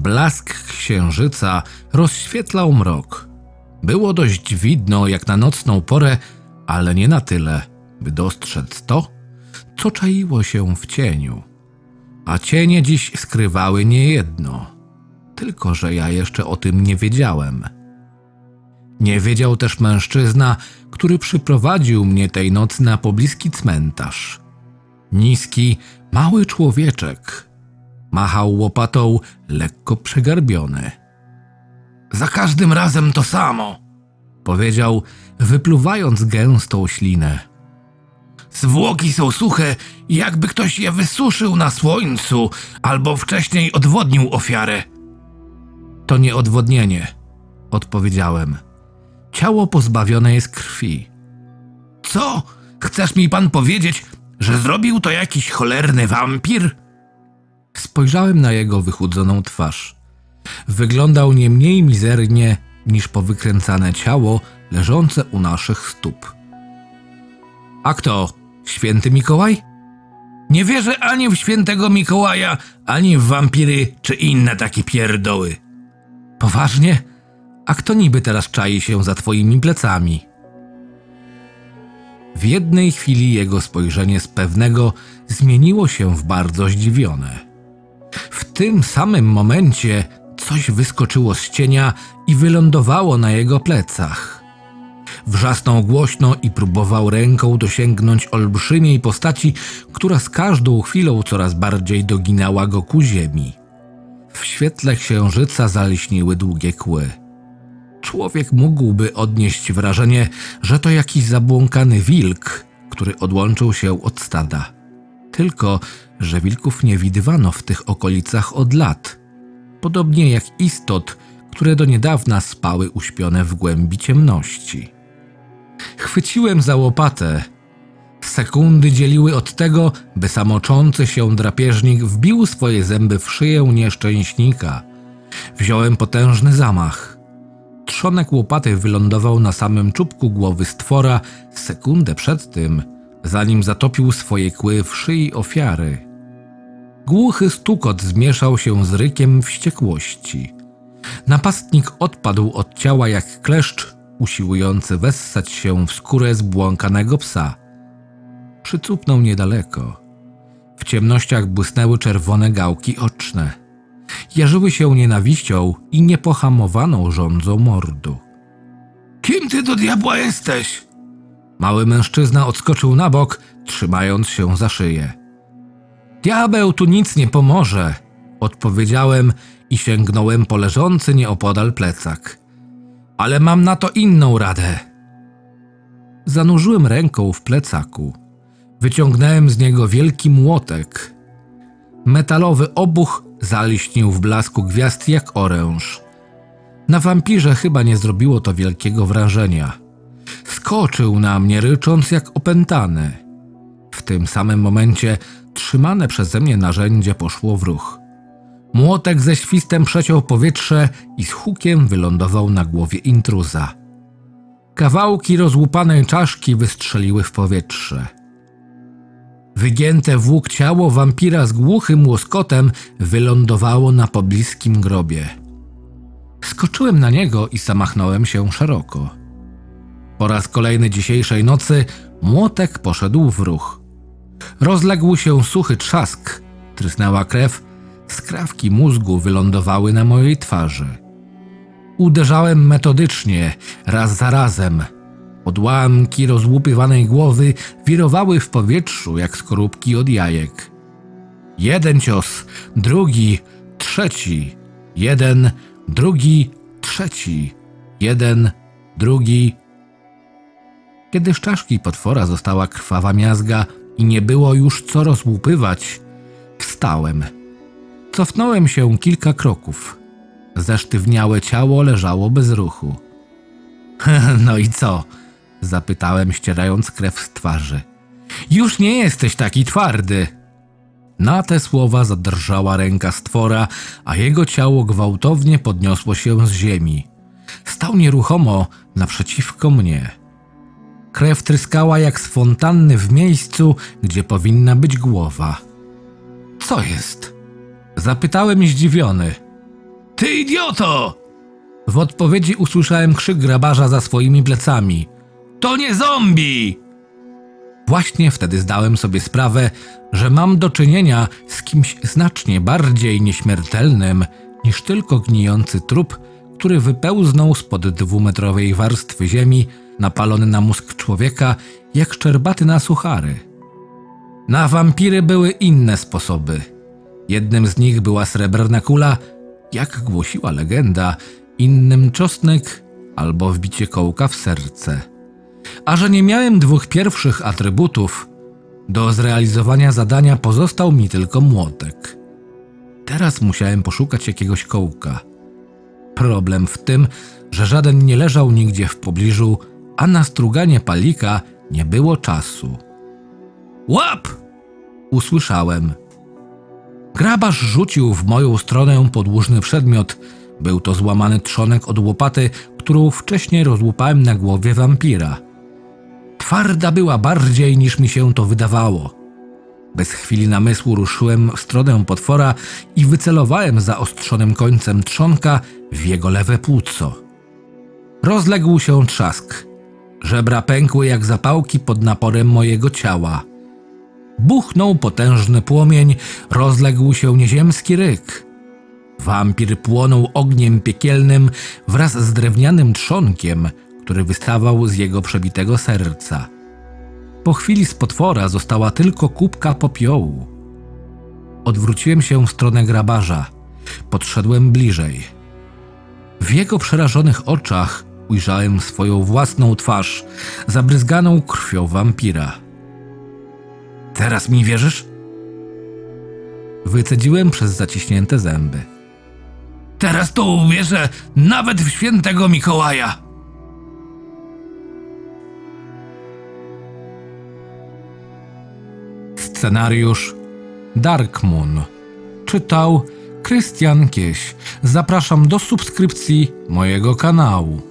Blask księżyca rozświetlał mrok. Było dość widno jak na nocną porę, ale nie na tyle, by dostrzec to, co czaiło się w cieniu. A cienie dziś skrywały niejedno, tylko że ja jeszcze o tym nie wiedziałem. Nie wiedział też mężczyzna, który przyprowadził mnie tej nocy na pobliski cmentarz. Niski, mały człowieczek. Machał łopatą, lekko przegarbiony. Za każdym razem to samo, powiedział, wypluwając gęstą ślinę. Zwłoki są suche, jakby ktoś je wysuszył na słońcu albo wcześniej odwodnił ofiarę. To nie odwodnienie, odpowiedziałem. Ciało pozbawione jest krwi. Co? Chcesz mi pan powiedzieć, że zrobił to jakiś cholerny wampir? Spojrzałem na jego wychudzoną twarz. Wyglądał nie mniej mizernie niż powykręcane ciało leżące u naszych stóp. A kto? Święty Mikołaj? Nie wierzę ani w świętego Mikołaja, ani w wampiry czy inne takie pierdoły. Poważnie? A kto niby teraz czai się za twoimi plecami? W jednej chwili jego spojrzenie z pewnego zmieniło się w bardzo zdziwione. W tym samym momencie coś wyskoczyło z cienia i wylądowało na jego plecach. Wrzasnął głośno i próbował ręką dosięgnąć olbrzymiej postaci, która z każdą chwilą coraz bardziej doginała go ku ziemi. W świetle księżyca zaliśniły długie kły. Człowiek mógłby odnieść wrażenie, że to jakiś zabłąkany wilk, który odłączył się od stada. Tylko, że wilków nie widywano w tych okolicach od lat, podobnie jak istot, które do niedawna spały uśpione w głębi ciemności. Chwyciłem za łopatę. Sekundy dzieliły od tego, by samoczący się drapieżnik wbił swoje zęby w szyję nieszczęśnika. Wziąłem potężny zamach. Trzonek łopaty wylądował na samym czubku głowy stwora sekundę przed tym, zanim zatopił swoje kły w szyi ofiary. Głuchy stukot zmieszał się z rykiem wściekłości. Napastnik odpadł od ciała jak kleszcz usiłujący wessać się w skórę zbłąkanego psa. Przycupnął niedaleko. W ciemnościach błysnęły czerwone gałki oczne. Jarzyły się nienawiścią i niepohamowaną rządzą mordu. Kim ty do diabła jesteś? Mały mężczyzna odskoczył na bok, trzymając się za szyję. Diabeł tu nic nie pomoże, odpowiedziałem i sięgnąłem po leżący nieopodal plecak. Ale mam na to inną radę. Zanurzyłem ręką w plecaku. Wyciągnąłem z niego wielki młotek. Metalowy obuch zaliśnił w blasku gwiazd jak oręż. Na wampirze chyba nie zrobiło to wielkiego wrażenia. Skoczył na mnie, rycząc jak opętany. W tym samym momencie trzymane przeze mnie narzędzie poszło w ruch. Młotek ze świstem przeciął powietrze i z hukiem wylądował na głowie intruza. Kawałki rozłupanej czaszki wystrzeliły w powietrze. Wygięte włók ciało wampira z głuchym łoskotem wylądowało na pobliskim grobie. Skoczyłem na niego i zamachnąłem się szeroko. Po raz kolejny dzisiejszej nocy młotek poszedł w ruch. Rozległ się suchy trzask, trysnęła krew, skrawki mózgu wylądowały na mojej twarzy. Uderzałem metodycznie, raz za razem. Odłamki rozłupywanej głowy wirowały w powietrzu jak skorupki od jajek. Jeden cios, drugi, trzeci, jeden, drugi, trzeci, jeden, drugi. Kiedy z czaszki potwora została krwawa miazga i nie było już co rozłupywać, wstałem. Cofnąłem się kilka kroków. Zesztywniałe ciało leżało bez ruchu. no i co? Zapytałem, ścierając krew z twarzy. Już nie jesteś taki twardy. Na te słowa zadrżała ręka stwora, a jego ciało gwałtownie podniosło się z ziemi. Stał nieruchomo naprzeciwko mnie. Krew tryskała jak z fontanny w miejscu, gdzie powinna być głowa. Co jest? Zapytałem zdziwiony. Ty idioto! W odpowiedzi usłyszałem krzyk grabarza za swoimi plecami. To nie zombie! Właśnie wtedy zdałem sobie sprawę, że mam do czynienia z kimś znacznie bardziej nieśmiertelnym niż tylko gnijący trup, który wypełznął spod dwumetrowej warstwy ziemi, napalony na mózg człowieka, jak szczerbaty na suchary. Na wampiry były inne sposoby. Jednym z nich była srebrna kula, jak głosiła legenda, innym czosnek albo wbicie kołka w serce. A że nie miałem dwóch pierwszych atrybutów, do zrealizowania zadania pozostał mi tylko młotek. Teraz musiałem poszukać jakiegoś kołka. Problem w tym, że żaden nie leżał nigdzie w pobliżu, a na struganie palika nie było czasu. Łap! Usłyszałem. Grabarz rzucił w moją stronę podłużny przedmiot. Był to złamany trzonek od łopaty, którą wcześniej rozłupałem na głowie wampira. Twarda była bardziej niż mi się to wydawało. Bez chwili namysłu ruszyłem w stronę potwora i wycelowałem zaostrzonym końcem trzonka w jego lewe płuco. Rozległ się trzask. Żebra pękły jak zapałki pod naporem mojego ciała. Buchnął potężny płomień, rozległ się nieziemski ryk. Wampir płonął ogniem piekielnym wraz z drewnianym trzonkiem, który wystawał z jego przebitego serca. Po chwili z potwora została tylko kubka popiołu. Odwróciłem się w stronę grabarza. Podszedłem bliżej. W jego przerażonych oczach ujrzałem swoją własną twarz, zabryzganą krwią wampira. Teraz mi wierzysz? Wycedziłem przez zaciśnięte zęby. Teraz to uwierzę nawet w świętego Mikołaja. Scenariusz Dark Moon. Czytał Krystian Kieś. Zapraszam do subskrypcji mojego kanału.